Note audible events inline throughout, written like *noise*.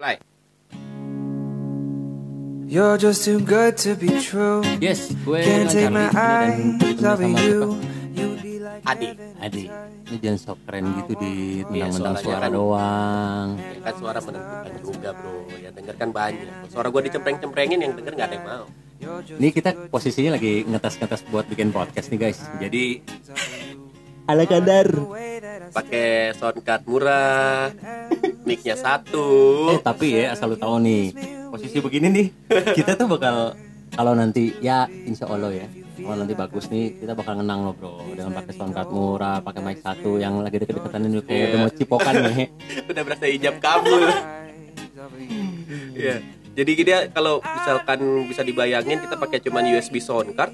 Play. You're just too good to be true. Yes, gue Can't take my eyes off you. siapa? You'd be like Adi. Adi, ini jangan sok keren gitu di mentang-mentang suaranya suara kan- doang. Ya kan suara menentukan juga bro. Yang denger kan banyak. Suara gue dicempreng-cemprengin yang denger nggak ada yang mau. Ini kita posisinya lagi ngetes-ngetes buat bikin podcast nih guys. Jadi ala kadar. Pakai soundcard murah, *laughs* mic-nya satu. Eh tapi ya asal lu tahu nih posisi begini nih *laughs* kita tuh bakal kalau nanti ya insya Allah ya kalau nanti bagus nih kita bakal ngenang loh bro dengan pakai soundcard murah pakai mic satu yang lagi deket-deketan ini kayak udah mau cipokan nih *laughs* Udah berasa hijab kabul. Iya. Jadi kita kalau misalkan bisa dibayangin kita pakai cuman USB soundcard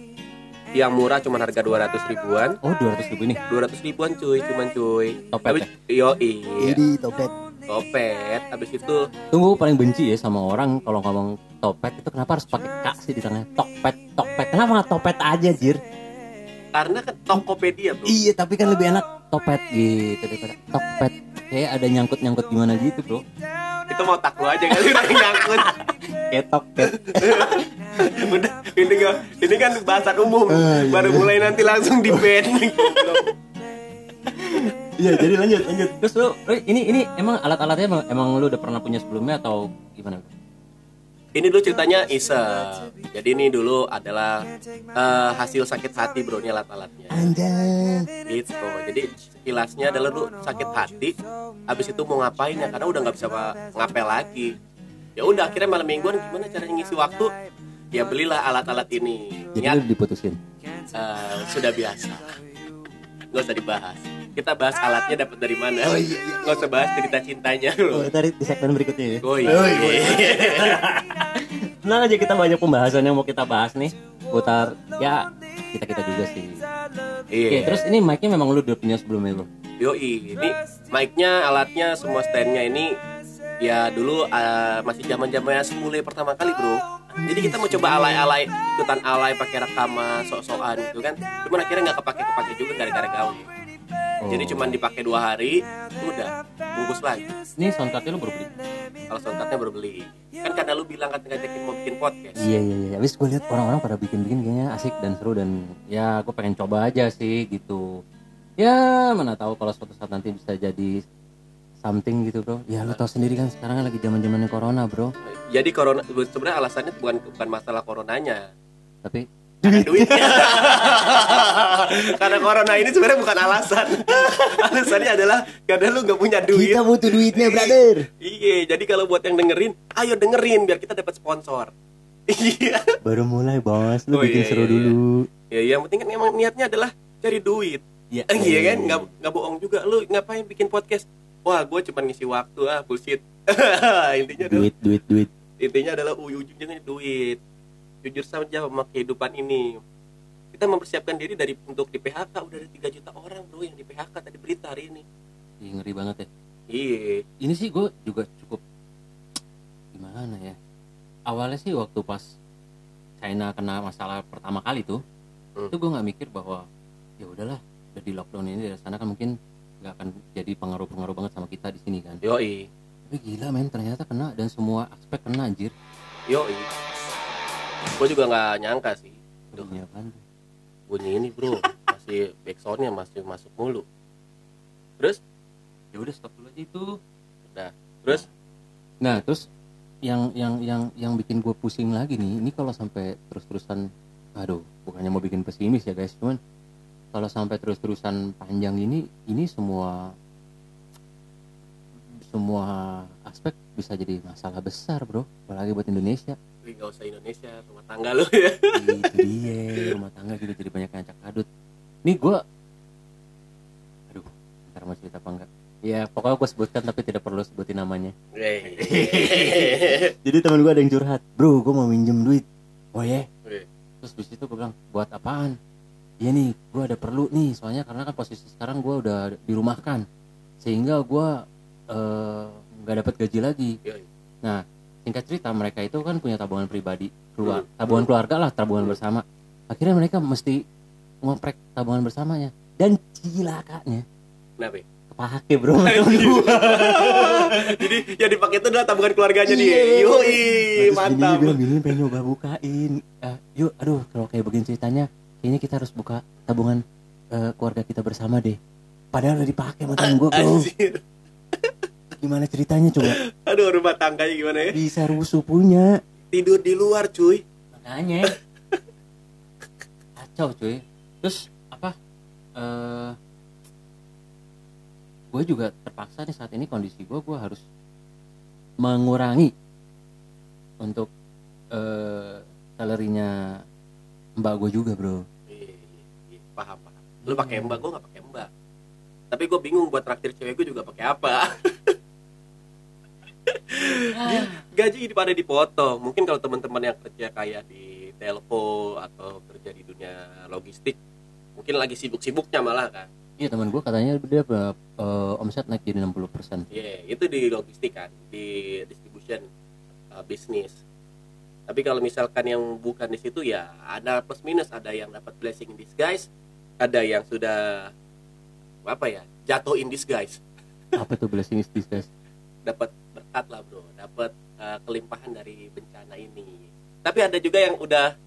yang murah cuman harga 200 ribuan. oh 200 ribu nih 200 ribuan cuy, cuman cuy. Topet Habis, yo iya. topet Topet. Habis itu tunggu paling benci ya sama orang kalau ngomong topet itu kenapa harus pakai kak sih di tengah topet topet kenapa nggak topet aja jir karena kan Tokopedia, Bro. iya tapi kan lebih enak topet gitu daripada topet kayak ada nyangkut nyangkut gimana gitu bro Itu mau tak lu aja kali *laughs* udah nyangkut. kayak topet *laughs* Udah, ini kan ini kan bahasan umum. Ah, iya. Baru mulai nanti langsung di ban. *laughs* Iya jadi lanjut lanjut. Terus lu, lu ini ini emang alat-alatnya emang, emang lu udah pernah punya sebelumnya atau gimana? ini dulu ceritanya iseng. Jadi ini dulu adalah eh, hasil sakit hati, Bro, ini alat-alatnya. Gitu jadi kilasnya adalah lu sakit hati habis itu mau ngapain ya karena udah nggak bisa ngapel lagi ya udah akhirnya malam mingguan gimana caranya ngisi waktu ya belilah alat-alat ini Jadi niat lu diputusin. eh, sudah biasa nggak usah dibahas kita bahas alatnya dapat dari mana nggak usah bahas cerita cintanya Oh, loh tadi di segmen berikutnya ya. oh iya *laughs* Tenang aja kita banyak pembahasan yang mau kita bahas nih. Putar ya kita kita juga sih. Oke, iya terus ini mic-nya memang lu udah punya sebelumnya bro. Yoi, ini mic-nya, alatnya, semua stand-nya ini ya dulu eh, masih zaman zamannya semule pertama kali bro. Jadi kita mau coba alay-alay, ikutan alay pakai rekaman, sok-sokan gitu kan. Cuman akhirnya nggak kepake-kepake juga gara-gara gawe. Oh. Jadi cuman dipakai dua hari, udah bungkus lagi. Ini soundcardnya lu baru beli. Kalau soundcardnya baru beli. Kan karena lu bilang kan ngajakin mau bikin podcast. Iya iya iya. Habis gue lihat orang-orang pada bikin-bikin kayaknya asik dan seru dan ya gue pengen coba aja sih gitu. Ya mana tahu kalau suatu saat nanti bisa jadi something gitu bro. Ya lu tahu sendiri kan sekarang kan lagi zaman zamannya corona bro. Jadi corona sebenarnya alasannya bukan bukan masalah coronanya, Tapi Karena duitnya. *laughs* karena corona ini sebenarnya bukan alasan. *laughs* Alasannya adalah karena lu nggak punya duit. butuh duitnya brother. Iya, jadi kalau buat yang dengerin, ayo dengerin biar kita dapat sponsor. *laughs* Iya. Baru mulai bos, lu Oh, bikin iya, seru iya, dulu. Ya, yang penting kan emang niatnya adalah cari duit. Iya Eh, iya kan, nggak nggak bohong juga. Lu ngapain bikin podcast? Wah, gue cuma ngisi waktu ah, bullshit. intinya adalah Duit duit duit. intinya adalah uy- ujungnya duit. Jujur saja sama kehidupan ini. Kita mempersiapkan diri dari untuk di PHK udah ada 3 juta orang bro yang di PHK tadi berita hari ini. Ih, ngeri banget ya. Iya. Ini sih gue juga cukup gimana ya. Awalnya sih waktu pas China kena masalah pertama kali tuh, Hmm. itu gue nggak mikir bahwa ya udahlah udah di lockdown ini dari sana kan mungkin nggak akan jadi pengaruh-pengaruh banget sama kita di sini kan. Yoi. Tapi gila men ternyata kena dan semua aspek kena anjir. Yoi. Gue juga nggak nyangka sih. Duh, Bunyi apaan tuh? bunyi ini bro masih backsoundnya masih masuk mulu. Terus, Ya udah stop dulu aja itu. udah. Terus, Nah terus yang yang yang yang bikin gue pusing lagi nih, ini kalau sampai terus-terusan, aduh, bukannya mau bikin pesimis ya guys, cuman kalau sampai terus-terusan panjang ini, ini semua semua aspek bisa jadi masalah besar bro, apalagi buat Indonesia. nggak usah Indonesia, rumah tangga lu ya. itu dia rumah tangga gitu jadi banyak yang acak adut. Nih gue, aduh, ntar mau cerita apa enggak? Ya pokoknya gue sebutkan tapi tidak perlu sebutin namanya. Wih. *laughs* Jadi teman gue ada yang curhat, bro, gue mau minjem duit. Oh ya? Wih. Terus di situ gue bilang, buat apaan? Iya nih, gue ada perlu nih, soalnya karena kan posisi sekarang gue udah dirumahkan, sehingga gue eh, nggak dapat gaji lagi. Yoi. Nah, singkat cerita mereka itu kan punya tabungan pribadi, keluar, tabungan keluarga lah, tabungan bersama. Akhirnya mereka mesti ngoprek tabungan bersamanya. Dan cilakanya, Kenapa? ya? kepake bro. *laughs* Jadi yang dipakai itu adalah tabungan keluarganya dia. Iya. Yoi, gini, mantap. bilang gini pengen nyoba bukain Eh, yuk aduh kalau kayak begini ceritanya kayaknya kita harus buka tabungan eh, keluarga kita bersama deh padahal udah dipakai sama temen gue bro. Gimana ceritanya coba Aduh, rumah tangganya gimana ya? bisa rusuh punya Tidur di luar, cuy. makanya kacau cuy terus apa eh gue juga terpaksa nih saat ini kondisi gue gue harus mengurangi untuk eh salarinya mbak gue juga bro Iya, iya, iya, paham, paham. Lu pakai mbak, gua nggak pakai mbak. Tapi gue bingung buat traktir cewek gue juga pakai apa. Gaji pada dipotong. Mungkin kalau teman-teman yang kerja kayak di telco atau kerja di dunia logistik, mungkin lagi sibuk-sibuknya malah kan. iya teman gue katanya dia eh, omset naik jadi 60% Iya, itu di logistik kan, di distribution uh, bisnis. Tapi kalau misalkan yang bukan di situ ya ada plus minus, ada yang dapat blessing in disguise, ada yang sudah apa ya jatuh in disguise, *laughs* apa tuh blessing is disguise dapat berkat lah bro, dapat uh, kelimpahan dari bencana ini. Tapi ada juga yang udah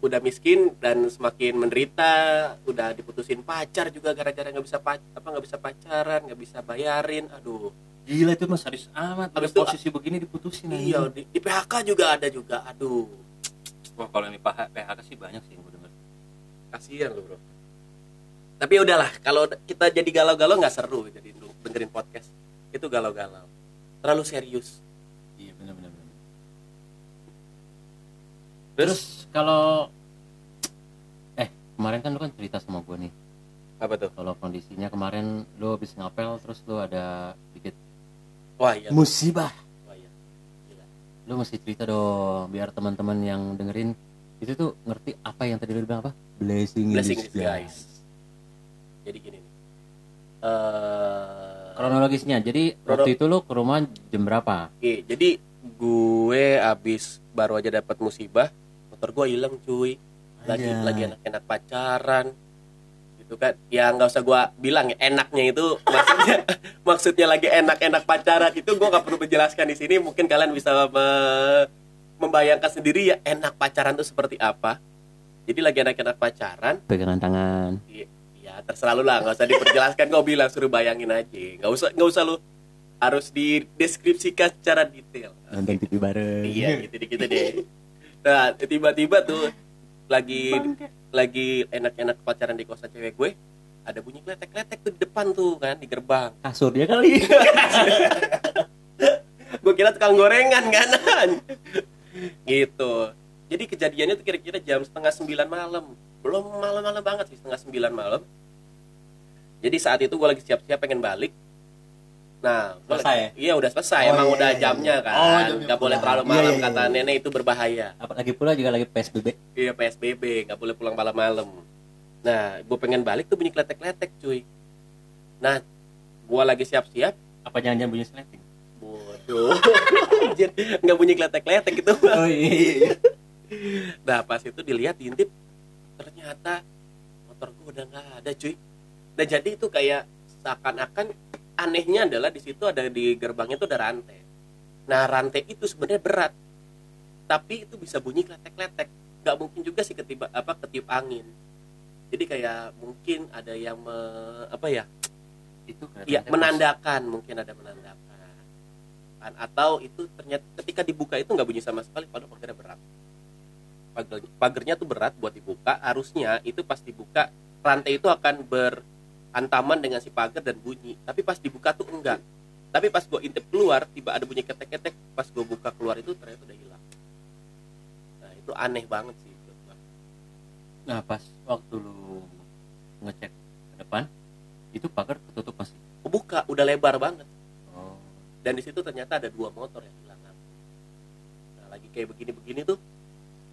udah miskin dan semakin menderita, udah diputusin pacar juga gara-gara nggak bisa pac apa nggak bisa pacaran, nggak bisa bayarin, aduh. gila itu mas sadis amat Habis Habis itu- posisi begini diputusin Iya, di, di PHK juga ada juga. Aduh, wah kalau PH- PHK sih banyak sih yang gue denger kasihan lu, Bro. Tapi udahlah, kalau kita jadi galau-galau nggak seru jadi dengerin podcast. Itu galau-galau. Terlalu serius. iya benar benar benar terus kalau eh kemarin kan lu kan cerita sama gue nih Apa tuh? kalau kondisinya kemarin lu habis ngapel terus lu ada dikit Wah, iya. musibah Wah, iya. Gila. lu mesti cerita dong biar teman-teman yang dengerin itu tuh ngerti apa yang tadi lu bilang apa blessing, Blessing in in disguise. Jadi gini nih. Eh, kronologisnya jadi Krono- waktu itu lu ke rumah jam berapa Oke, jadi gue abis baru aja dapat musibah, motor gue hilang cuy. Lagi Anjay. lagi enak-enak pacaran. Gitu kan. Ya nggak usah gue bilang ya enaknya itu maksudnya *laughs* maksudnya lagi enak-enak pacaran itu gue nggak perlu menjelaskan di sini. Mungkin kalian bisa me- membayangkan sendiri ya enak pacaran itu seperti apa. Jadi lagi enak-enak pacaran, pegangan tangan Iya, ya terserah lu lah, nggak usah diperjelaskan, gue bilang suruh bayangin aja, nggak usah nggak usah lu harus dideskripsikan secara detail. nonton TV bareng. Iya, gitu gitu deh. Nah, tiba-tiba tuh lagi lagi enak-enak pacaran di kosan cewek gue, ada bunyi kletek-kletek tuh di depan tuh kan di gerbang. kasur dia kali. *laughs* Gue kira tukang gorengan kan. *laughs* Gitu. Jadi kejadiannya tuh kira-kira jam setengah sembilan malam. Belum malam-malam banget sih setengah sembilan malam jadi saat itu gue lagi siap-siap pengen balik. Nah Selesai lagi- iya udah selesai. Oh, emang iya, udah iya, jamnya iya. kan. Oh, jamnya nggak boleh terlalu Iya, malam iya, iya. kata nenek itu berbahaya. Apalagi pula juga lagi PSBB iya psbb nggak boleh pulang malam-malam. Nah gue pengen balik tuh bunyi kletek-kletek cuy. Nah gue lagi siap-siap. Apa jangan-jangan bunyi sleting bodoh. *laughs* Anjir, nggak bunyi kletek-kletek gitu *laughs* oh iya Nah pas itu dilihat diintip. Ternyata motor gue udah nggak ada cuy. Nah jadi itu kayak seakan-akan anehnya adalah di situ ada di gerbangnya itu ada rantai. Nah rantai itu sebenarnya berat, tapi itu bisa bunyi kletek-kletek. Gak mungkin juga sih ketiba apa ketiup angin. Jadi kayak mungkin ada yang me- apa ya? itu Ya menandakan mungkin ada menandakan. Kan, atau itu ternyata ketika dibuka itu nggak bunyi sama sekali padahal pagarnya berat pagar pagernya tuh berat buat dibuka harusnya itu pas dibuka rantai itu akan berhantaman dengan si pagar dan bunyi. Tapi pas dibuka tuh enggak. Tapi pas gue intip keluar tiba ada bunyi ketek-ketek. Pas gue buka keluar itu ternyata udah hilang. Nah itu aneh banget sih nah pas waktu lu ngecek ke depan itu pagar ketutup masih? Gua buka udah lebar banget. Oh. Dan di situ ternyata ada dua motor yang hilang nah lagi kayak begini-begini tuh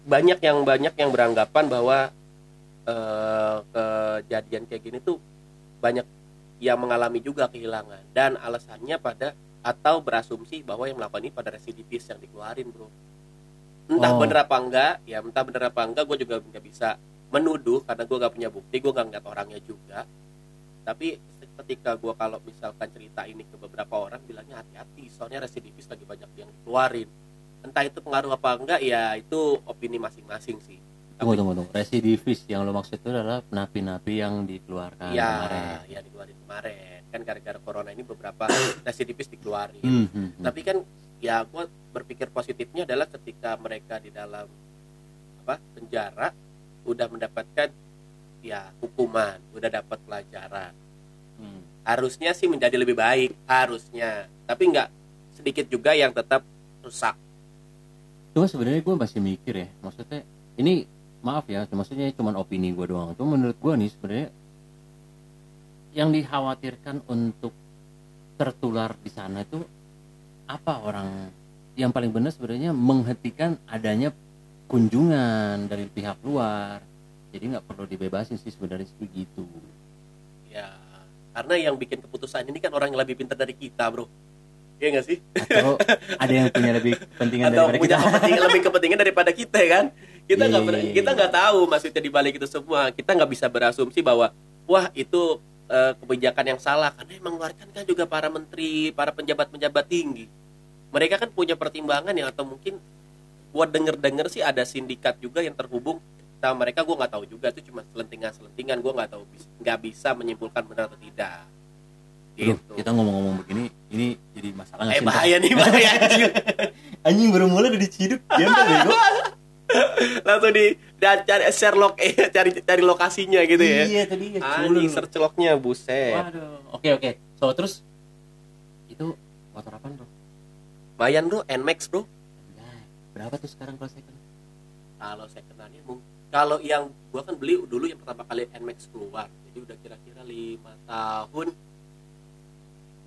banyak yang banyak yang beranggapan bahwa eh, kejadian kayak gini tuh banyak yang mengalami juga kehilangan. Dan alasannya pada atau berasumsi bahwa yang melakukan ini pada residivis yang dikeluarin bro. Entah Oh. bener apa enggak ya entah bener apa enggak gue juga nggak bisa menuduh karena gue nggak punya bukti gue nggak ngeliat orangnya juga. Tapi ketika gua kalau misalkan cerita ini ke beberapa orang bilangnya hati-hati soalnya residivis lagi banyak yang dikeluarin. Entah itu pengaruh apa enggak ya itu opini masing-masing sih tunggu tunggu tunggu. Residivis yang lo maksud itu adalah napi-napi yang dikeluarkan ya kemarin. ya dikeluarin kemarin. Kan gara-gara corona ini beberapa *coughs* residivis dikeluarin. Hmm, hmm, hmm. tapi kan ya gua berpikir positifnya adalah ketika mereka di dalam apa penjara udah mendapatkan ya hukuman udah dapat pelajaran. Hmm. harusnya sih menjadi lebih baik harusnya. Tapi nggak sedikit juga yang tetap rusak. Cuma sebenarnya gue masih mikir ya maksudnya ini maaf ya maksudnya cuma opini gue doang. Cuma menurut gue nih sebenarnya yang dikhawatirkan untuk tertular di sana itu apa orang? Yang paling benar sebenarnya menghentikan adanya kunjungan dari pihak luar. Jadi nggak perlu dibebasin sih sebenarnya sih gitu ya karena yang bikin keputusan ini kan orang yang lebih pintar dari kita bro. Iya nggak sih? Atau ada yang punya lebih *laughs* kepentingan atau daripada punya kita kepentingan lebih kepentingan daripada kita kan kita Iya, nggak iya, pernah- iya, kita iya. nggak tahu maksudnya di balik itu semua. Kita nggak bisa berasumsi bahwa wah itu eh, kebijakan yang salah. Karena yang mengeluarkan kan juga para menteri para penjabat-penjabat tinggi. Mereka kan punya pertimbangan ya atau mungkin buat denger-denger sih ada sindikat juga yang terhubung sama mereka. Gue nggak tahu juga itu cuma selentingan-selentingan. Gue nggak tahu nggak bisa menyimpulkan benar atau tidak. Aduh, gitu. kita ngomong-ngomong begini ini jadi masalah nggak eh sih, bahaya nih bahaya *laughs* anjing. anjing baru mulai udah diciduk. Diam bego *laughs* langsung di dan cari Sherlock eh cari cari lokasinya gitu ya. Iya tadi ya anjing search lognya buset. Waduh. Oke oke. So terus? Itu motor apa bro? Lumayan bro. Nmax bro. Anjay, berapa tuh sekarang kalau second? Kalau mung- kalau yang gua kan beli dulu yang pertama kali Nmax keluar. Jadi udah kira-kira lima tahun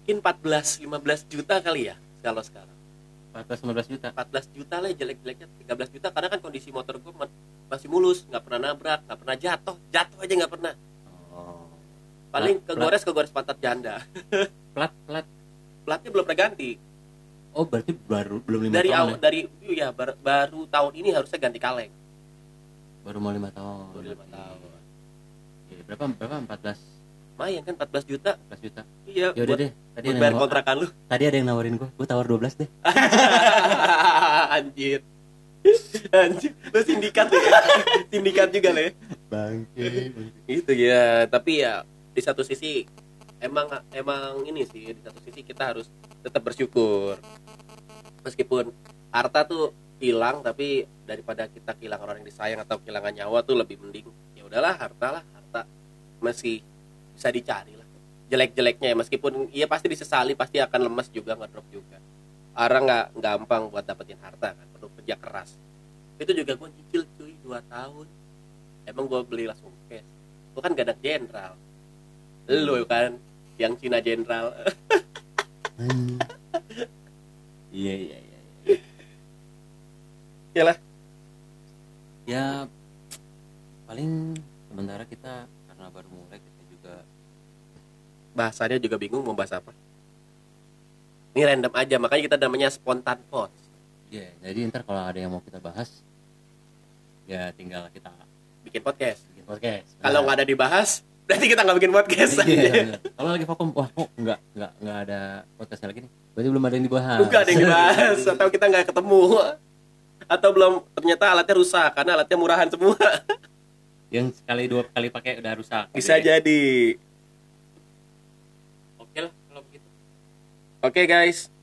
mungkin 14 15 juta kali ya kalau sekarang 14 15 juta. 14 juta lah jelek-jeleknya 13 juta. Karena kan kondisi motor ma- masih mulus nggak pernah nabrak nggak pernah jatuh jatuh aja nggak pernah. Oh. Paling Plat- kegores kegores pantat janda. *laughs* Plat plat. Platnya belum pernah ganti. Oh berarti baru belum lima dari tahun awal ya? dari iya bar- baru tahun ini harusnya ganti kaleng. Baru mau lima tahun baru lima tahun. Oke, berapa berapa? 14 lumayan kan 14 juta. 14 juta. Iya ya udah deh tadi buat ada bayar yang kontrakan lu. tadi ada yang nawarin gua gua tawar 12 deh. *laughs* Anjir. Anjir. Lu sindikat tuh ya? *laughs* Sindikat juga lo ya? Bangke itu ya. Tapi ya di satu sisi emang emang ini sih di satu sisi kita harus tetap bersyukur. Meskipun harta tuh hilang tapi daripada kita kehilangan orang yang disayang atau kehilangan nyawa tuh lebih mending ya udahlah harta lah harta. Masih bisa dicari lah jelek-jeleknya ya. Meskipun iya pasti disesali pasti akan lemas juga nggak drop juga. Orang nggak gampang buat dapetin harta kan perlu kerja keras. Itu juga gue nyicil cuy 2 tahun. Emang gue beli langsung cash. Gue kan gak ada jenderal. Lu kan yang Cina jenderal. Hmm. *laughs* iya iya iya. Yalah. ya paling sementara kita karena baru mulai kita juga bahasanya juga bingung mau bahas apa. Ini random aja makanya kita namanya spontan post ya jadi ntar kalau ada yang mau kita bahas ya tinggal kita bikin podcast. Bikin podcast. Kalau nggak ada dibahas *laughs* berarti kita nggak bikin podcast. Iya, bener. kalau lagi vakum wah kok nggak nggak nggak ada podcastnya lagi nih? Berarti belum ada yang dibahas. Bukan ada yang dibahas atau kita nggak ketemu. Atau belum ternyata alatnya rusak karena alatnya murahan semua. Yang sekali dua kali pakai udah rusak. Bisa Jadi, jadi Oke okay, guys,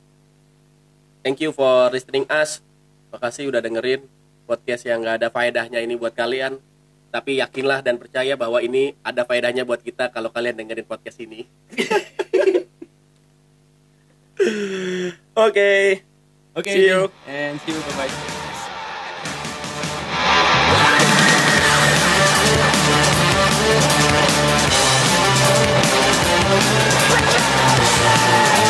thank you for listening us. Makasih udah dengerin podcast yang gak ada faedahnya ini buat kalian. Tapi yakinlah dan percaya bahwa ini ada faedahnya buat kita kalau kalian dengerin podcast ini. *laughs* Oke, okay. okay, see you and see you bye bye. *laughs*